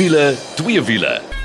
wiele, twee wiele.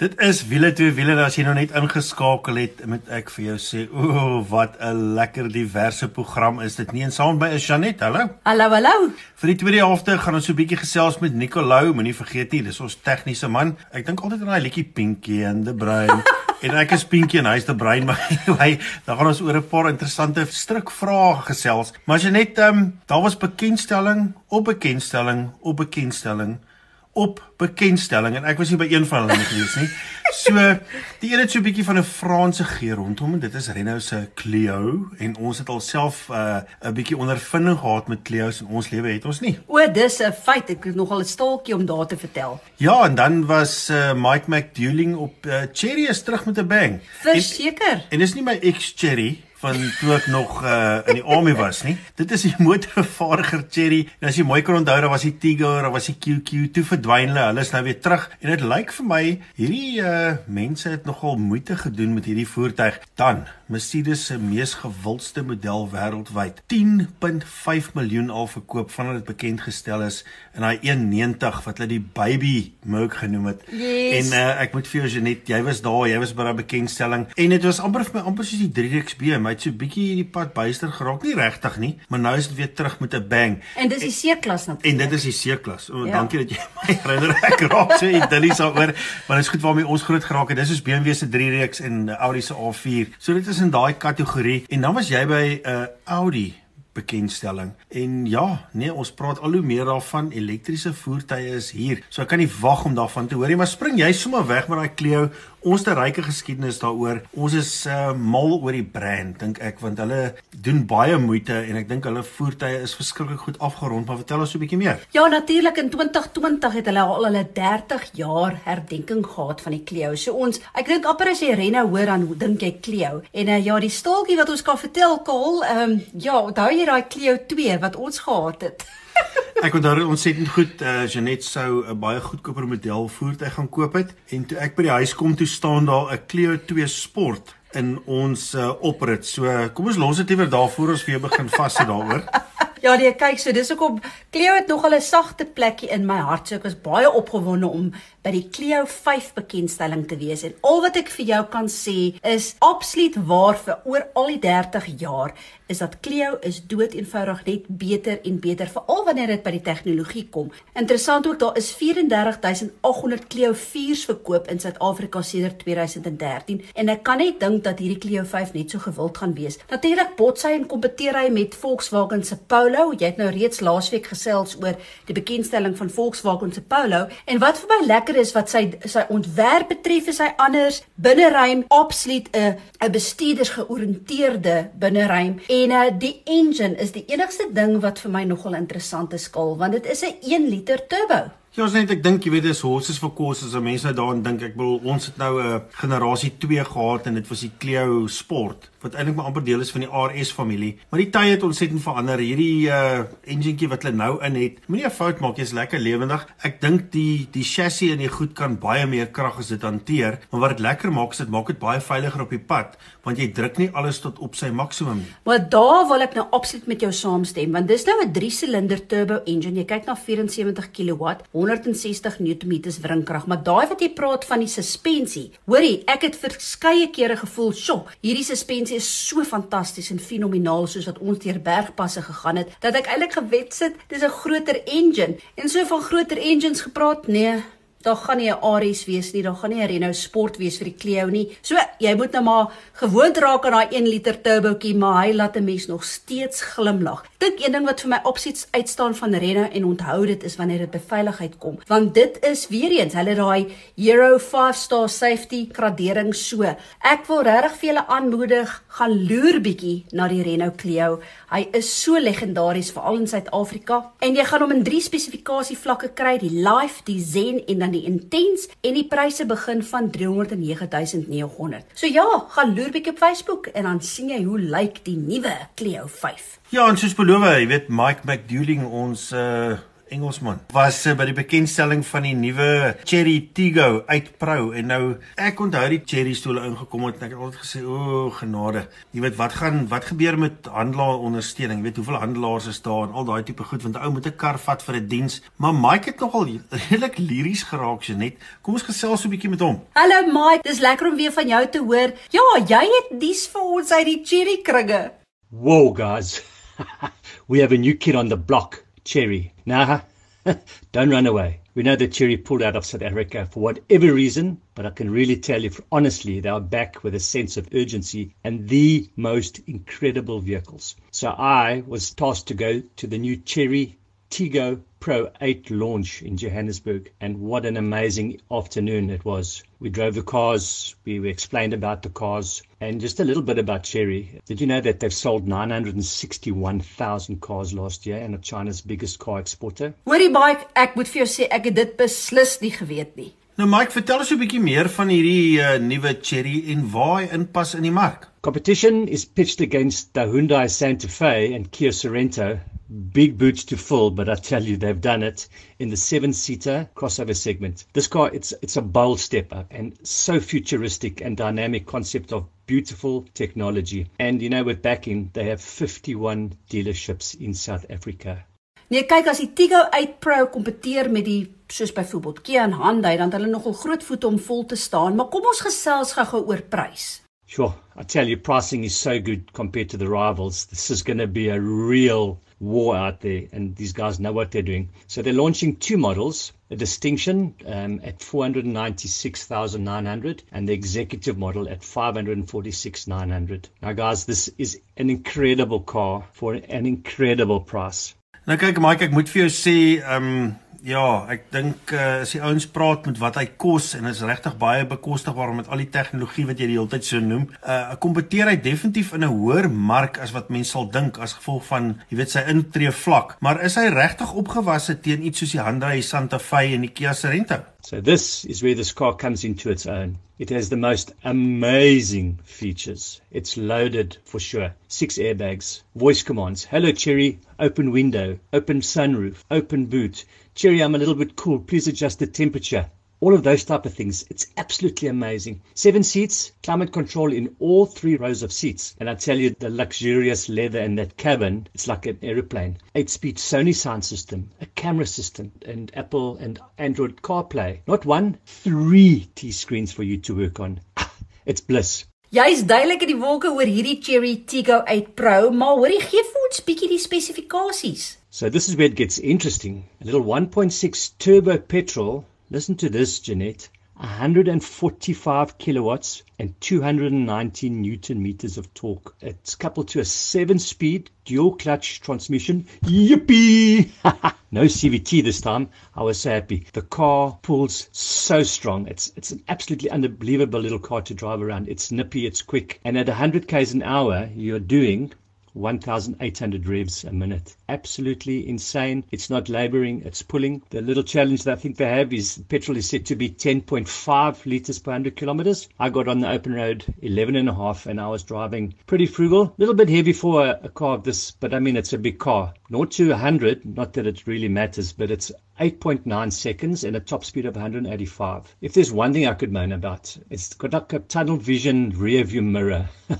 Dit is wiele twee wiele as jy nou net ingeskakel het, moet ek vir jou sê, o, wat 'n lekker diverse program is dit nie en saam by is Janet. Hallo. Hallo, hallo. Vir die tweede helfte gaan ons so 'n bietjie gesels met Nicolou, moenie vergeet nie, dis ons tegniese man. Ek dink altyd aan daai liedjie Pinkie en the Brain. en ek is Pinkie en hy's the Brain, maar anyway, dan gaan ons oor 'n paar interessante strikvrae gesels. Maar Janet, ehm, um, daar was bekendstelling op bekendstelling op bekendstelling op bekendstelling en ek was nie by een van hulle gewees nie. So die een het so 'n bietjie van 'n Franse geur rondom en dit is Renault se Clio en ons het alself 'n uh, 'n bietjie ondervinding gehad met Clio's in ons lewe het ons nie. O, dis 'n feit. Ek het nogal 'n staaltjie om daar te vertel. Ja, en dan was uh, Mike McDouling op uh, Cherry is terug met 'n bang. Verseker. En, en dis nie my ex Cherry van toe ek nog uh, in die army was nie. Dit is die motorvervaardiger Cherry. En as jy mooi kan onthou, daar was die Tiger, daar was die QQ, toe verdwyn hulle. Hulle is nou weer terug en dit lyk vir my hierdie uh, mense het nogal moeite gedoen met hierdie voertuig. Dan Mercedes se mees gewildste model wêreldwyd. 10.5 miljoen al verkoop vandat dit bekend gestel is in daai 190 wat hulle die baby Merc genoem het. Yes. En uh, ek moet vir jou Janet, jy was daar, jy was by daai bekendstelling en dit was amper vir my amper soos die 3XB. My het so bietjie hierdie pad byster geraak, nie regtig nie, maar nou is dit weer terug met 'n bang. En dis die C-klas natuurlik. En dit is die C-klas. O, Ja. dankie dat jy my herinner ek raak so idillies daaroor, want dit is goed waarmee ons groot geraak het. Dis soos BMW se 3 reeks en Audi se A4. So dit is in daai kategorie. En dan was jy by 'n uh, Audi bekendstelling. En ja, nee, ons praat al hoe meer daarvan. Elektriese voertuie is hier. So ek kan nie wag om daarvan te hoor nie, maar spring jy sommer weg met daai Clio. Ons het 'n ryke geskiedenis daaroor. Ons is uh, mal oor die brand, dink ek, want hulle doen baie moeite en ek dink hulle voertuie is verskriklik goed afgerond, maar vertel ons so 'n bietjie meer. Ja, natuurlik in 2020 het hulle al hulle 30 jaar herdenking gehad van die Clio. So ons, ek dink amper as jy Renault hoor dan dink jy Clio. En uh, ja, die staaltjie wat ons kan vertel, Kaal, ehm um, ja, onthou jy daai Clio 2 wat ons gehad het? Ek onthou ontsettend goed, uh, Janet sou 'n baie goedkoper model voertuig gaan koop het en toe ek by die huis kom toe staan daar 'n Clio 2 Sport in ons uh, oprit. So kom ons los dit liewer daarvoor ons weer begin vassit daaroor. Ja, nee, kyk, so dis hoekom Clio het nog 'n sagte plekkie in my hart. So ek was baie opgewonde om by die Clio 5 bekendstelling te wees. En al wat ek vir jou kan sê is absoluut waar vir oor al die 30 jaar is dat Clio is dood eenvoudig net beter en beter veral wanneer dit by die tegnologie kom. Interessant ook daar is 34800 Clio 4s verkoop in Suid-Afrika sedert 2013 en ek kan net dink dat hierdie Clio 5 net so gewild gaan wees. Natuurlik bots hy en kompeteer hy met Volkswagen se Polo. Jy het nou reeds laasweek gesels oor die bekendstelling van Volkswagen se Polo en wat vir my lekker is wat sy sy ontwerp betref is hy anders binneruim absoluut 'n 'n bestuurders georiënteerde binneruim en uh, die engine is die enigste ding wat vir my nogal interessant is skaal want dit is 'n 1 liter turbo. Ja, ons net ek dink jy weet dis horses for courses. As mense nou daaraan dink, ek bedoel ons het nou 'n generasie 2 gehad en dit was die Clio Sport wat eintlik maar amper deel is van die RS familie. Maar die tye het ontsettend verander. Hierdie uh enjintjie wat hulle nou in het, moenie 'n fout maak, jy's lekker lewendig. Ek dink die die chassis en die goed kan baie meer krag as dit hanteer, maar wat dit lekker maak is dit maak dit baie veiliger op die pad, want jy druk nie alles tot op sy maksimum nie. Maar daar wil ek nou absoluut met jou saamstem want dis nou 'n 3-silinder turbo engine. Jy kyk na 74 kW, 160 Nm wringkrag, maar daai wat jy praat van die suspensie. Hoorie, ek het verskeie kere gevoel, "Sjoe, hierdie suspensie is so fantasties en fenomenaal soos wat ons deur bergpasse gegaan het, dat ek eintlik gewet sit, dis 'n groter engine." En so van groter engines gepraat, nee, Daar gaan nie 'n Aries wees nie, daar gaan nie 'n Renault Sport wees vir die Clio nie. So, jy moet nou maar gewoond raak aan daai 1 liter turbootjie, maar hy laat 'n mens nog steeds glimlag. Dink een ding wat vir my opsies uitstaan van Renault en onthou dit is wanneer dit by veiligheid kom, want dit is weer eens, hulle daai Euro 5 star safety gradering so. Ek wil regtig vir julle aanmoedig, gaan loer bietjie na die Renault Clio. Hy is so legendaries veral in Suid-Afrika en jy gaan hom in drie spesifikasie vlakke kry, die Life, die Zen en dan die Intense en die pryse begin van 309900. So ja, gaan loer bietjie op Facebook en dan sien jy hoe lyk die nuwe Clio 5. Ja, en soos beloof, jy weet Mike McDouling ons uh Engelsman was uh, by die bekendstelling van die nuwe Cherry Tiggo uit Pro en nou ek onthou die Cherry stoele ingekom het en ek het altyd gesê o genade. Jy weet wat gaan wat gebeur met handelaar ondersteuning jy weet hoeveel handelaars is daar en al daai tipe goed want 'n ou moet 'n kar vat vir 'n die diens. Maar Mike het nogal redelik liries geraak Janet kom ons gesels so 'n bietjie met hom. Hallo Mike. Dis lekker om weer van jou te hoor. Ja jy het dis vir ons uit die Cherry kringe. Whoa guys we have a new kid on the block Cherry now don't run away We know that Cherry pulled out of South Africa for whatever reason, but I can really tell you honestly, they are back with a sense of urgency and the most incredible vehicles. So I was tasked to go to the new Cherry Tigo Pro 8 launch in Johannesburg, and what an amazing afternoon it was. We drove the cars, we explained about the cars, and just a little bit about Cherry. Did you know that they've sold 961,000 cars last year and are China's biggest car exporter? Hoorie Mike, ek moet vir jou sê ek het dit beslis nie geweet nie. Nou Mike, vertel ons 'n bietjie meer van hierdie uh, nuwe Cherry en waar hy inpas in die mark. Competition is pitched against the Hyundai Santa Fe and Kia Sorento big boots to fill, but I tell you, they've done it in the seven-seater crossover segment. This car, it's it's a bold step up and so futuristic and dynamic concept of beautiful technology. And you know, with backing, they have 51 dealerships in South Africa. Nee, kyk as die Tigo 8 Pro kompeteer met die soos byvoorbeeld Kia en Hyundai, dan het hulle nogal groot voete om vol te staan, maar kom ons gesels gou-gou oor prys. Sure, I tell you pricing is so good compared to the rivals. This is going to be a real war out there, and these guys know what they're doing. So they're launching two models: a Distinction um, at 496,900, and the Executive model at 546,900. Now, guys, this is an incredible car for an incredible price. Nou kyk Mike, ek moet vir jou sê, ehm um, Ja, ek dink uh, as die ouens praat met wat hy kos en is regtig baie bekostigbaar met al die tegnologie wat jy die hele tyd so noem. Uh kompeteer hy definitief in 'n hoër mark as wat mense sal dink as gevolg van, jy weet, sy intree vlak. Maar is hy regtig opgewasse teen iets soos die Hyundai Santa Fe en die Kia Sorento? So this is where this car comes into its own. It has the most amazing features. It's loaded for sure. Six airbags, voice commands, hello Cherry, open window, open sunroof, open boot. Cherry, I'm a little bit cool. Please adjust the temperature. All of those type of things. It's absolutely amazing. Seven seats, climate control in all three rows of seats. And I tell you, the luxurious leather in that cabin, it's like an aeroplane. Eight speed Sony sound system, a camera system, and Apple and Android CarPlay. Not one, three T screens for you to work on. Ah, it's bliss. Jy's duidelik in die wolke oor hierdie Cherry Tiggo 8 Pro, maar hoorie gee vir ons bietjie die spesifikasies. So this is where it gets interesting. A little 1.6 turbo petrol. Listen to this, Jeanette. 145 kilowatts and 219 newton meters of torque. It's coupled to a seven-speed dual clutch transmission. Yippee! no CVT this time. I was so happy. The car pulls so strong. It's it's an absolutely unbelievable little car to drive around. It's nippy, it's quick, and at 100 k's an hour, you're doing 1,800 revs a minute. Absolutely insane. It's not laboring, it's pulling. The little challenge that I think they have is petrol is said to be 10.5 liters per 100 kilometers. I got on the open road 11 and a half and I was driving pretty frugal. A little bit heavy for a, a car of this, but I mean, it's a big car. Not to 100, not that it really matters, but it's 8.9 seconds and a top speed of 185. If there's one thing I could moan about, it's got like a tunnel vision rear view mirror.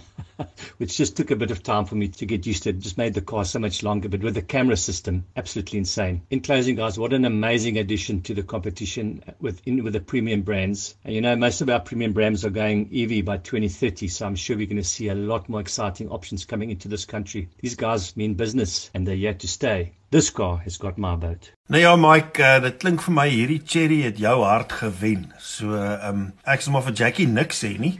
which just took a bit of time for me to get used to. It just made the car so much longer, but with camera system, absolutely insane. In closing, guys, what an amazing addition to the competition with in, with the premium brands. And you know, most of our premium brands are going EV by 2030, so I'm sure we're going to see a lot more exciting options coming into this country. These guys mean business, and they're here to stay. This car has got my vote. Nou ja Mike, uh, dit klink vir my hierdie Cherry het jou hart gewen. So ehm um, ek sê maar vir Jackie niks sê nie.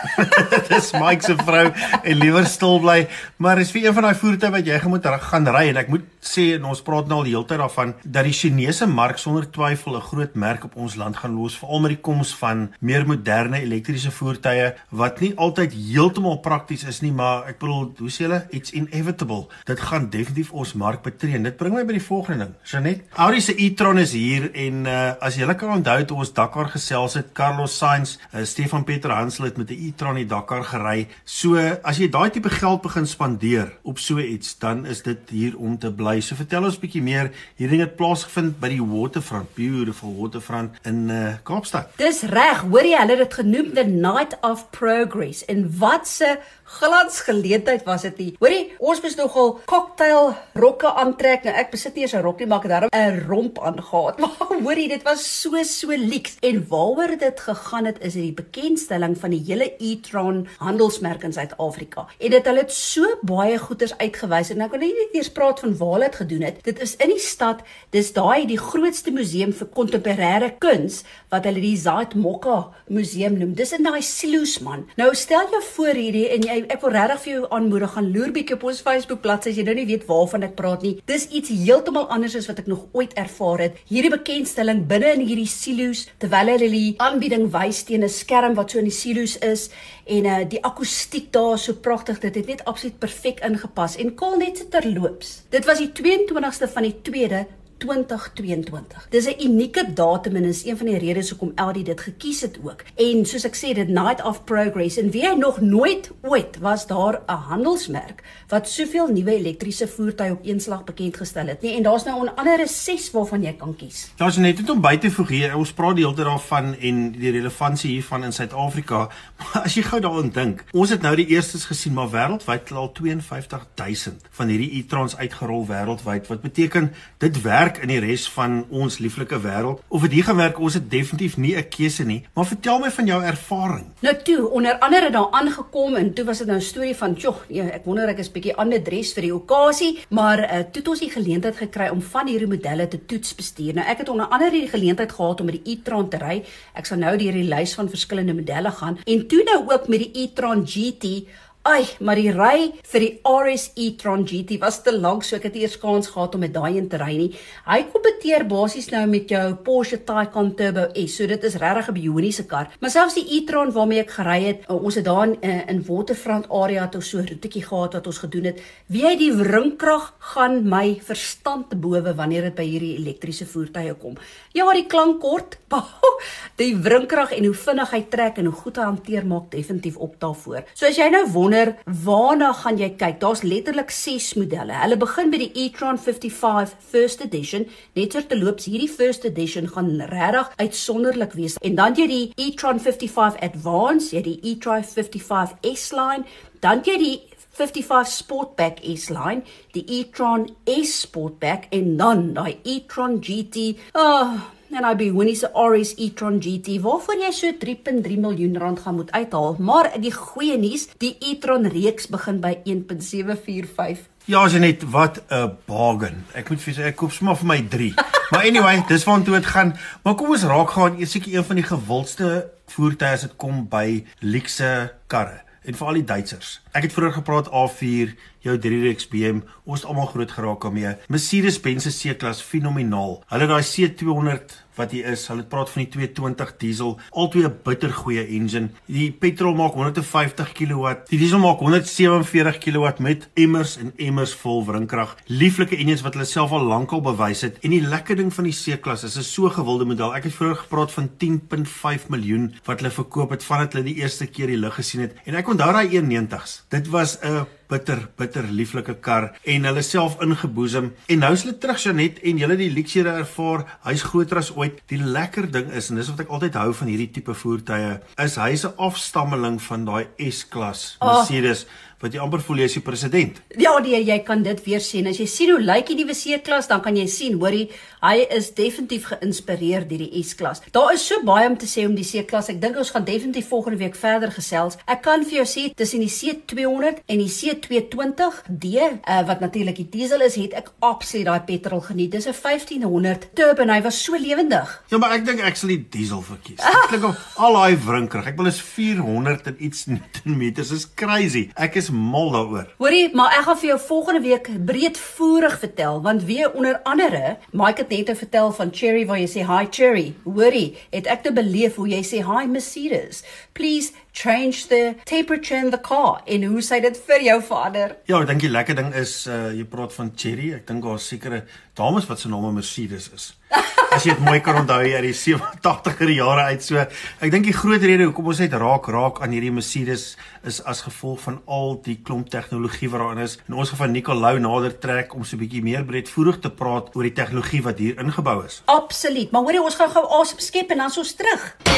Dis Mike se vrou en liewer stil bly, maar is vir een van daai voertuie wat jy moet gaan ry en ek moet sê en ons praat nou al die hele tyd daarvan dat die Chinese mark sonder twyfel 'n groot merk op ons land gaan los veral met die koms van meer moderne elektriese voertuie wat nie altyd heeltemal prakties is nie, maar ek bedoel, hoe sê hulle, it's inevitable. Dit gaan definitief ons mark betree. Dit bring my by die volgende ding. Janet Audi se e-tron is hier en uh, as jy kan onthou toe ons Dakar gesels het, Carlos Sainz, uh, Stefan Peter Hansel het met 'n e-tron die Dakar gery. So as jy daai tipe geld begin spandeer op so iets, dan is dit hier om te bly by. So vertel ons 'n bietjie meer. Hierdie het plaasgevind by die Waterfront, beautiful Waterfront in uh, Kaapstad. Dis reg, hoor jy, hulle het dit genoem the Night of Progress. En wat 'n glansgeleentheid was dit nie. Hoorie, ons moes nogal cocktail rokke aantrek. Nou ek besit nie eens 'n rok nie, maar ek het daarom 'n romp aangetree. Maar hoorie, dit was so so lieks. En waaroor dit gegaan het is die bekendstelling van die hele e-tron handelsmerk in Suid-Afrika. En dit hulle het so baie goeders uitgewys en ek wil nie net eers praat van waar dit gedoen het. Dit is in die stad. Dis daai die grootste museum vir kontemporêre kuns wat hulle die Zaid Mokka museum noem. Dis in daai silo's man. Nou stel jou voor hierdie en jy ek wil regtig vir jou aanmoedig gaan loer bietjie op ons Facebook bladsy as jy nou nie weet waarvan ek praat nie. Dis iets heeltemal anders as wat ek nog ooit ervaar het. Hierdie bekendstelling binne in hierdie silo's terwyl hulle die aanbieding wys teen 'n skerm wat so in die silo's is en uh die akoestiek daar so pragtig. Dit het net absoluut perfek ingepas en kol net se terloops. Dit was die 22ste van die 2de 2022. Dis 'n unieke datum en is een van die redes hoekom LD dit gekies het ook. En soos ek sê, dit Night of Progress en wie nog nooit ooit was daar 'n handelsmerk wat soveel nuwe elektriese voertuie op een slag bekend gestel het nie. En daar's nou 'n ander 6 waarvan jy kan kies. Daar's net dit om by te voeg hier. Ons praat die hele tyd daarvan en die relevantie hiervan in Suid-Afrika. Maar as jy gou daaraan dink, ons het nou die eerstes gesien maar wêreldwyd al 52000 van hierdie e-trons uitgerol wêreldwyd. Wat beteken dit werk werk in die res van ons lieflike wêreld. Of dit hier gaan werk ons het definitief nie 'n keuse nie. Maar vertel my van jou ervaring. Nou toe onder andere daar aangekom en toe was dit nou 'n storie van joh ja, ek wonder ek is bietjie ander dres vir die okasie maar uh, toe het ons die geleentheid gekry om van hierdie modelle te toets bestuur nou ek het onder andere die geleentheid gehad om met die e-tron te ry. Ek sal nou deur die lys van verskillende modelle gaan. En toe nou ook met die e-tron GT Ai, maar die ry vir die RS e-tron GT was te lank, so ek het eers kans gehad om met daai in te ry nie. Hy kompeteer basies nou met jou Porsche Taycan Turbo S, so dit is regtig 'n bioniese kar. Maar selfs die e-tron waarmee ek gery het, uh, ons het daar in, uh, in Waterfront area toe so 'n roetjie gehad wat ons gedoen het. Wie hy die wringkrag gaan my verstand te bowe wanneer dit by hierdie elektriese voertuie kom. Ja, die klank kort, die wringkrag en hoe vinnig hy trek en hoe goed hy hanteer maak definitief op daarvoor. So as jy nou wonder, wonder waarna gaan jy kyk? Daar's letterlik 6 modelle. Hulle begin by die e-tron 55 First Edition. Net ter loops hierdie First Edition gaan regtig uitsonderlik wees. En dan jy die e-tron 55 Advance, jy die e-tron 55 S-line, dan jy die 55 Sportback S-line, die e-tron S Sportback en dan daai e-tron GT. Oh, en by Winnie se RS e-tron GT waarvoor jy so 3.3 miljoen rand gaan moet uithaal. Maar die goeie nuus, die e-tron reeks begin by 1.745. Ja, as jy net wat 'n bargain. Ek moet vir sê ek koop sommer vir my 3. maar anyway, dis waartoe dit gaan. Maar kom ons raak gaan eers seker een van die gewildste voertuie as dit kom by luxe karre en veral die Duitsers. Ek het vroeër gepraat A4, jou 3-reeks BM, ons het almal groot geraak daarmee. Mercedes-Benz se C-klas fenomenaal. Hulle daai C200 wat hier is, hulle praat van die 220 diesel, albei 'n bittergoeie engine. Die petrol maak 150 kW, die diesel maak 147 kW met emmers en emmers vol wrinkrag. Lieflike engines wat hulle self al lankal bewys het. En die lekker ding van die C-klas is 'n so gewilde model. Ek het vroeër gepraat van 10.5 miljoen wat hulle verkoop het vandat hulle die eerste keer die lig gesien het. En ek onthou daai 190s. Dit was 'n bitter bitter lieflike kar en hulle self ingeboesem. En nou is hulle terug Janet en hulle die luksede ervaar. Hy's groter as ooit. Die lekker ding is en dis wat ek altyd hou van hierdie tipe voertuie is hy's 'n afstammeling van daai S-klas Mercedes. oh wat jy amper voel jy is die president. Ja, nee, jy kan dit weer sien. As jy sien hoe lyk die C-klas, dan kan jy sien, hoorie, hy is definitief geïnspireer deur die S-klas. Daar is so baie om te sê om die C-klas. Ek dink ons gaan definitief volgende week verder gesels. Ek kan vir jou sê tussen die C200 en die C220D, uh, wat natuurlik die diesel is, het ek absoluut daai petrol geniet. Dis 'n 1500 turbo en hy was so lewendig. Ja, maar ek dink ek sal die diesel verkies. Dit klink of al daai wrinkrag. Ek wil is 400 en iets newtonmeters. Dis crazy. Ek is mal daaroor. Hoorie, maar ek gaan vir jou volgende week breedvoerig vertel want weer onder andere, Mike het net vertel van Cherry waar jy sê hi Cherry. Hoorie, het ek te beleef hoe jy sê hi Mercedes. Please change the temperature in the car en hoe sê dit vir jou vader? Ja, ek dink die lekker ding is uh jy praat van Cherry. Ek dink daar's sekere dames wat se name Mercedes is. As jy dit mooi kan onthou uit die 87er jare uit so. Ek dink die groot rede hoekom ons net raak raak aan hierdie Mercedes is as gevolg van al die klomp tegnologie wat daarin is. En ons gaan van Nicolou nader trek om so 'n bietjie meer breedvoerig te praat oor die tegnologie wat hier ingebou is. Absoluut. Maar hoorie, ons gaan gou asem skep en dan is ons terug.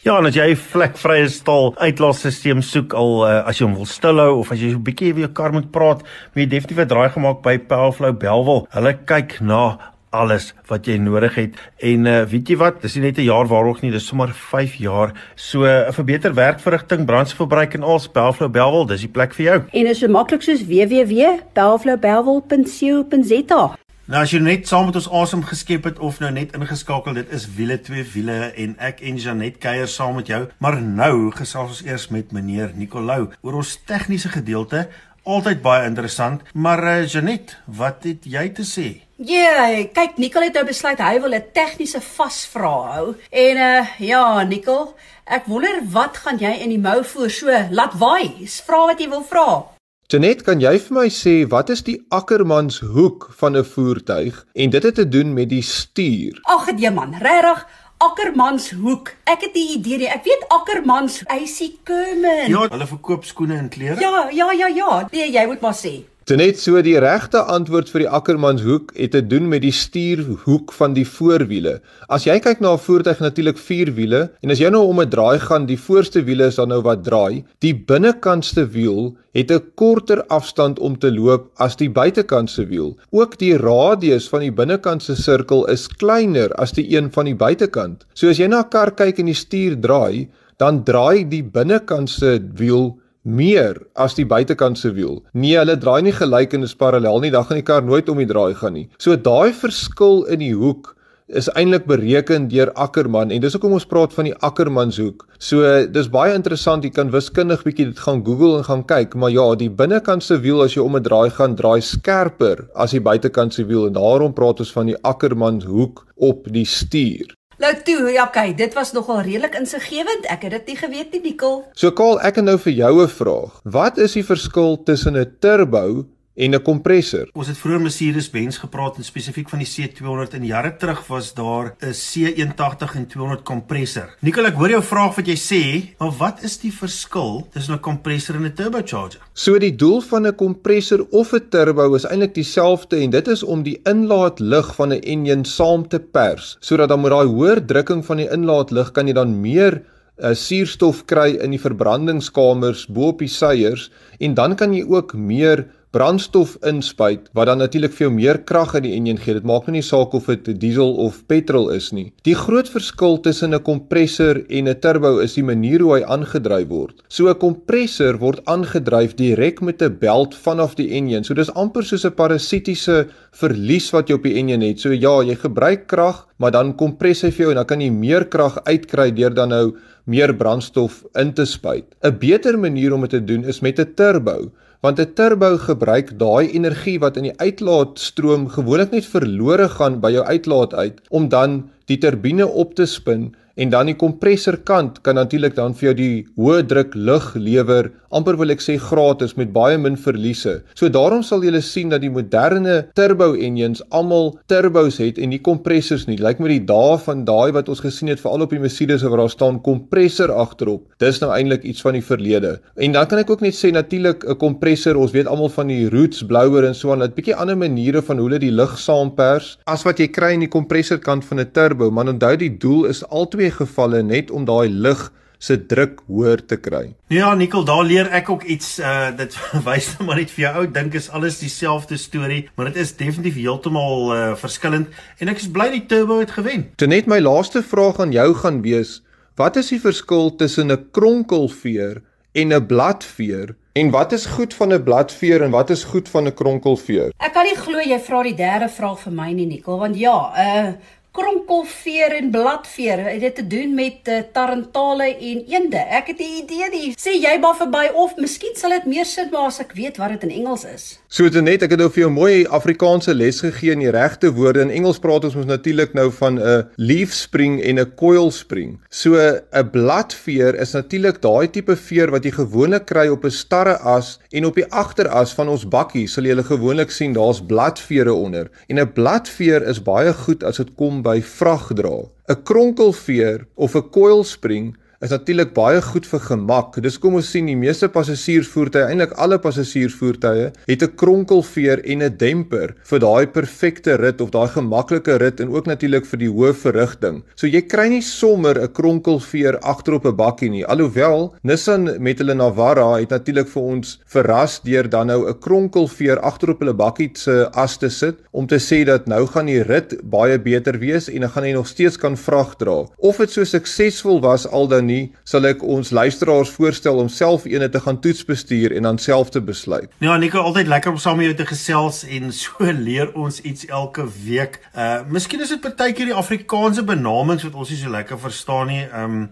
Ja, en as jy 'n vlekvrye stal uitlaatstelsel soek al uh, as jy hom wil stilhou of as jy so 'n bietjie weer kar moet praat, moet jy definitief 'n draai gemaak by Powerflow Belwel. Hulle kyk na alles wat jy nodig het. En uh, weet jy wat? Dis nie net 'n jaar waarog nie dis sommer 5 jaar. So uh, vir beter werkverrigting brandstofverbruik en al Powerflow Belwel dis die plek vir jou. En is so maklik soos www.powerflowbelwel.co.za Nou as jy net saam met ons asem geskep het of nou net ingeskakel, dit is wiele twee wiele en ek en Janet kuier saam met jou. Maar nou gesels ons eers met meneer Nicolou oor ons tegniese gedeelte. Altyd baie interessant, maar uh, Janet, wat het jy te sê? Ja, yeah, kyk Nicol het nou besluit hy wil 'n tegniese vasvra hou. En uh ja, Nicol, ek wonder wat gaan jy in die mou voer so laat waai? Vra wat jy wil vra. Janet, kan jy vir my sê wat is die akkermans hoek van 'n voertuig en dit het te doen met die stuur? Ag nee man, regtig Akkermans hoek. Ek het 'n idee nie. Ek weet Akkermans, hy sê Kerman. Ja, hulle verkoop skoene en klere. Ja, ja, ja, ja. Nee, jy moet maar sê. Dit net so die regte antwoord vir die Ackermans-hoek het te doen met die stuurhoek van die voorwiele. As jy kyk na 'n voertuig natuurlik vier wiele en as jy nou om 'n draai gaan, die voorste wiele is dan nou wat draai, die binnekantste wiel het 'n korter afstand om te loop as die buitekantse wiel. Ook die radius van die binnekantse sirkel is kleiner as die een van die buitekant. So as jy na 'n kar kyk en die stuur draai, dan draai die binnekantse wiel meer as die buitekant se wiel. Nee, hulle draai nie gelyk en is parallel nie, dan gaan die kar nooit om die draai gaan nie. So daai verskil in die hoek is eintlik bereken deur Ackerman en dis hoekom ons praat van die Ackermanshoek. So dis baie interessant, jy kan wiskundig bietjie dit gaan Google en gaan kyk, maar ja, die binnekant se wiel as jy om 'n draai gaan, draai skerper as die buitekant se wiel en daarom praat ons van die Ackermanshoek op die stuur. Nou toe, ja, okay, dit was nogal redelik insiggewend. Ek het dit nie geweet nie, Nicole. So Kaal, ek het nou vir jou 'n vraag. Wat is die verskil tussen 'n turbo en 'n kompressor. Ons het vroeër Mercedes-Benz gepraat en spesifiek van die C200 in jare terug was daar 'n C180 en 200 kompressor. Nikkel, ek hoor jou vraag wat jy sê, maar wat is die verskil tussen 'n kompressor en 'n turbocharger? So die doel van 'n kompressor of 'n turbo is eintlik dieselfde en dit is om die inlaatlug van 'n enjin saam te pers sodat dan met daai hoër drukking van die inlaatlug kan jy dan meer uh, suurstof kry in die verbrandingskamers bo op die seiers en dan kan jy ook meer brandstof inspuit wat dan natuurlik vir jou meer krag in die enjin gee. Dit maak nou nie saak of dit diesel of petrol is nie. Die groot verskil tussen 'n kompressor en 'n turbo is die manier hoe hy aangedryf word. So 'n kompressor word aangedryf direk met 'n belt vanaf die enjin. So dis amper soos 'n parasitiese verlies wat jy op die enjin het. So ja, jy gebruik krag, maar dan kompres hy vir jou en dan kan jy meer krag uitkry deur dan nou meer brandstof in te spuit. 'n Beter manier om dit te doen is met 'n turbo want 'n turbo gebruik daai energie wat in die uitlaatstroom gewoonlik net verlore gaan by jou uitlaat uit om dan die turbine op te spin en dan die kompressorkant kan natuurlik dan vir jou die hoë druk lug lewer amper wil ek sê gratis met baie min verliese. So daarom sal jy sien dat die moderne turbo engines almal turbos het en nie kompressors nie. Lyk met die dae van daai wat ons gesien het veral op die Mercedes waar daar staan kompressor agterop. Dis nou eintlik iets van die verlede. En dan kan ek ook net sê natuurlik 'n kompressor, ons weet almal van die roots blower en so aan, dit bietjie ander maniere van hoe hulle die lug saampers as wat jy kry in die kompressorkant van 'n turbo, maar onthou die doel is altyd twee gevalle net om daai lug se druk hoër te kry. Ja, Nikkel, daar leer ek ook iets uh dit wys net maar net vir jou ou dink is alles dieselfde storie, maar dit is definitief heeltemal uh verskillend en ek is bly die turbo het gewen. Toe net my laaste vraag aan jou gaan wees, wat is die verskil tussen 'n kronkelveer en 'n bladveer? En wat is goed van 'n bladveer en wat is goed van 'n kronkelveer? Ek kan nie glo jy vra die derde vraag vir my nie, Nikkel, want ja, uh, kronkelveer en bladveer. Het dit te doen met uh, tarantale en eende? Ek het 'n idee nie. Sê jy maar verby of miskien sal dit meer sin maak as ek weet wat dit in Engels is. So dit net ek het nou vir jou mooi Afrikaanse les gegee in die regte woorde. In Engels praat ons mos natuurlik nou van 'n leaf spring en 'n coil spring. So 'n bladveer is natuurlik daai tipe veer wat jy gewoonlik kry op 'n starre as en op die agteras van ons bakkie sal jy gewoonlik sien daar's bladvere onder. En 'n bladveer is baie goed as dit kom by vragdra. 'n Kronkelveer of 'n coil spring is natuurlik baie goed vir gemak. Dis kom ons sien die meeste passasiersvoertuie, eintlik alle passasiersvoertuie, het 'n kronkelveer en 'n demper vir daai perfekte rit of daai gemaklike rit en ook natuurlik vir die hoë verrigting. So jy kry nie sommer 'n kronkelveer agterop 'n bakkie nie. Alhoewel Nissan met hulle Navara het natuurlik vir ons verras deur dan nou 'n kronkelveer agterop hulle bakkie se as te sit om te sê dat nou gaan die rit baie beter wees en dan gaan jy nog steeds kan vrag dra. Of dit so suksesvol was al dan nie, sal ek ons luisteraars voorstel om self eene te gaan toets bestuur en dan self te besluit. Ja, Nico, altyd lekker om saam met jou te gesels en so leer ons iets elke week. Uh miskien is dit partykeer die Afrikaanse benamings wat ons nie so lekker verstaan nie. Um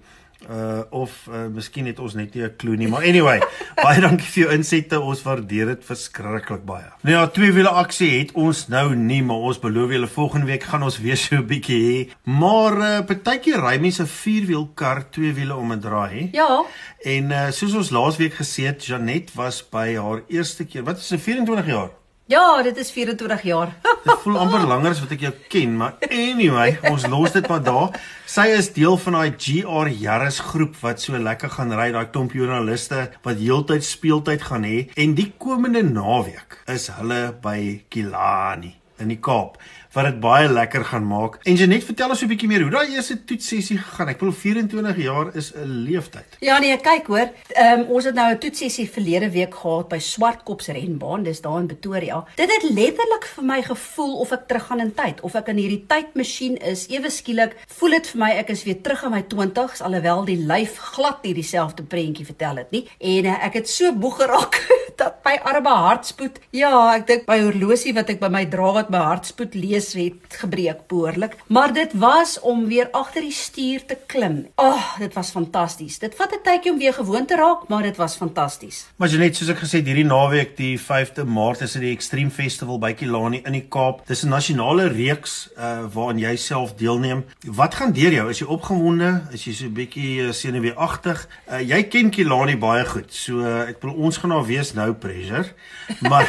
uh of uh, miskien het ons net nie 'n klou nie maar anyway baie dankie vir jou insette ons waardeer dit verskriklik baie. Nou ja, twee wiele aksie het ons nou nie maar ons beloof julle volgende week gaan ons weer so 'n bietjie hê. Maar uh partykeer ry mense 'n vierwiel kar twee wiele om 'n draai. Ja. En uh soos ons laasweek gesê het, Janet was by haar eerste keer. Wat is sy 24 jaar? Ja, dit is 24 jaar. dit voel amper langer as wat ek jou ken, maar anyway, ons los dit maar daar. Sy is deel van daai GR Yaris groep wat so lekker gaan ry, daai klomp joernaliste wat heeltyd speeltyd gaan hê en die komende naweek is hulle by Kilani in die Kaap wat dit baie lekker gaan maak. En Janet, vertel ons 'n bietjie meer hoe daai eerste toetsessie gegaan. Ek bedoel 24 jaar is 'n leeftyd. Ja nee, kyk hoor. Ehm um, ons het nou 'n toetsessie verlede week gehad by Swartkops renbaan, dis daar in Pretoria. Dit het letterlik vir my gevoel of ek teruggaan in tyd, of ek in hierdie tydmasjien is. Ewe skielik voel dit vir my ek is weer terug in my 20's alhoewel die lyf glad nie dieselfde prentjie vertel het nie. En uh, ek het so boeg geraak dat my arme hartspoed, ja, ek dink my horlosie wat ek by my dra wat my hartspoed lees het gebreek behoorlik, maar dit was om weer agter die stuur te klim. Ag, oh, dit was fantasties. Dit vat 'n tydjie om weer gewoon te raak, maar dit was fantasties. Maar jy net soos ek gesê het, hierdie naweek, die 5de Maart is dit die Extreme Festival by Kilani in die Kaap. Dis 'n nasionale reeks uh waaraan jy self deelneem. Wat gaan deur jou? Is jy opgewonde? Is jy so 'n bietjie uh, senuweeagtig? Uh jy ken Kilani baie goed. So uh, ek bedoel ons gaan daar wees nou pressure. Maar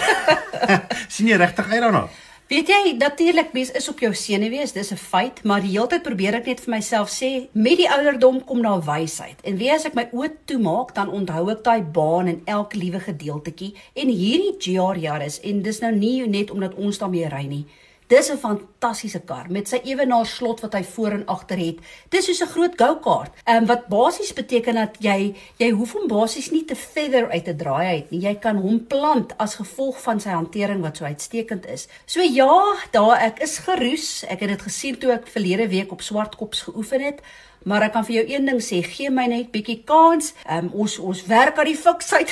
sien jy regtig uit daarna? Weet jy, natuurlik mens is op jou senuwees, dis 'n feit, maar die hele tyd probeer ek net vir myself sê, met die ouderdom kom daar wysheid. En wie as ek my oë toemaak, dan onthou ek daai baan en elke liewe gedeeltetjie. En hierdie GR jaar is en dis nou nie net omdat ons daarmee ry nie. Dis 'n fantastiese kar met sy ewenaar slot wat hy voor en agter het. Dis soos 'n groot go-kart. Ehm um, wat basies beteken dat jy jy hoef hom basies nie te feather uit te draai uit nie. Jy kan hom plant as gevolg van sy hantering wat so uitstekend is. So ja, daar ek is geroes. Ek het dit gesien toe ek verlede week op Swartkops geoefen het. Maar ek kan vir jou een ding sê, gee my net bietjie kans. Ehm um, ons ons werk aan die fiksheid.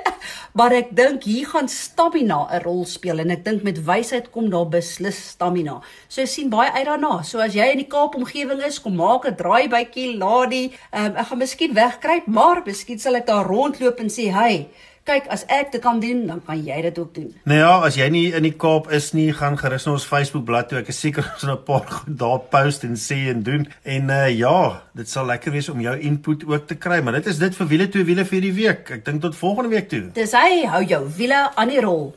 maar ek dink hier gaan stamina 'n rol speel en ek dink met wysheid kom daar beslis stamina. So ek sien baie uit daarna. So as jy in die Kaap omgewing is, kom maak 'n draai bytjie Ladi. Ehm um, ek gaan miskien wegkruip, maar miskien sal ek daar rondloop en sê, "Hey, kyk as ek dit kan doen, dan kan jy dit ook doen." Nou ja, as jy nie in die Kaap is nie, gaan gerus na ons Facebook bladsy toe. Ek is seker ons gaan 'n paar goed daar post en sê en doen. En uh ja, dit sal lekker wees om jou input ook te kry, maar dit is dit vir wiele twee wiele vir die week. Ek dink tot volgende week toe. Dis hy hou jou wiele aan die rol.